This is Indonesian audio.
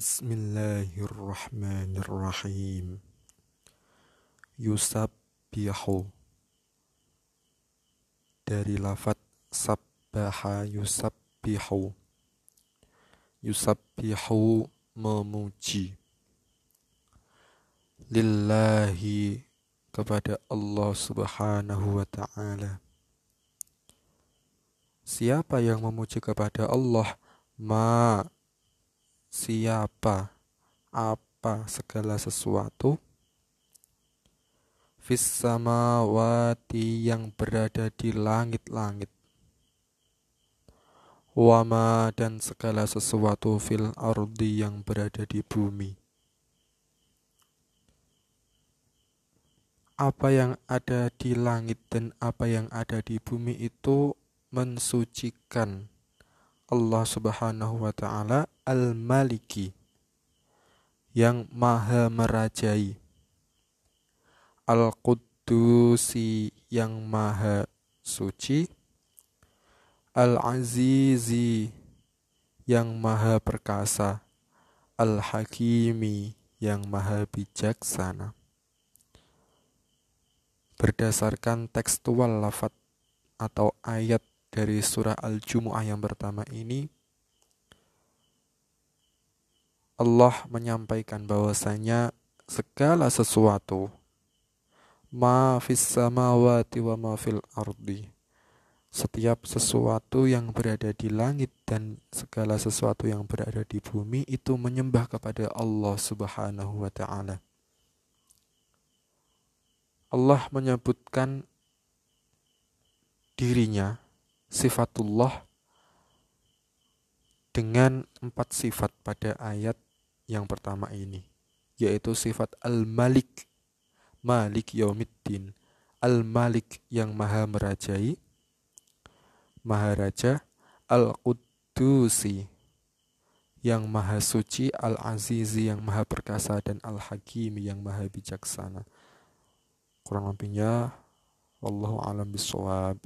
Bismillahirrahmanirrahim. Yusabbihu dari lafat sabbaha yusabbihu. Yusabbihu memuji. Lillahi kepada Allah Subhanahu wa taala. Siapa yang memuji kepada Allah? Ma siapa, apa segala sesuatu fis samawati yang berada di langit-langit wama dan segala sesuatu fil ardi yang berada di bumi. Apa yang ada di langit dan apa yang ada di bumi itu mensucikan Allah Subhanahu wa taala Al-Maliki yang maha merajai. Al-Qudusi yang maha suci. Al-Azizi yang maha perkasa. Al-Hakimi yang maha bijaksana. Berdasarkan tekstual lafat atau ayat dari surah Al-Jumu'ah yang pertama ini Allah menyampaikan bahwasanya segala sesuatu ma fis samawati wa ma fil ardi setiap sesuatu yang berada di langit dan segala sesuatu yang berada di bumi itu menyembah kepada Allah Subhanahu wa taala. Allah menyebutkan dirinya sifatullah dengan empat sifat pada ayat yang pertama ini yaitu sifat al-malik malik yaumiddin. Al-malik yang maha merajai maharaja al-qudusi yang maha suci al-azizi yang maha perkasa dan al-hakim yang maha bijaksana. Kurang lebihnya wallahu alam bisawab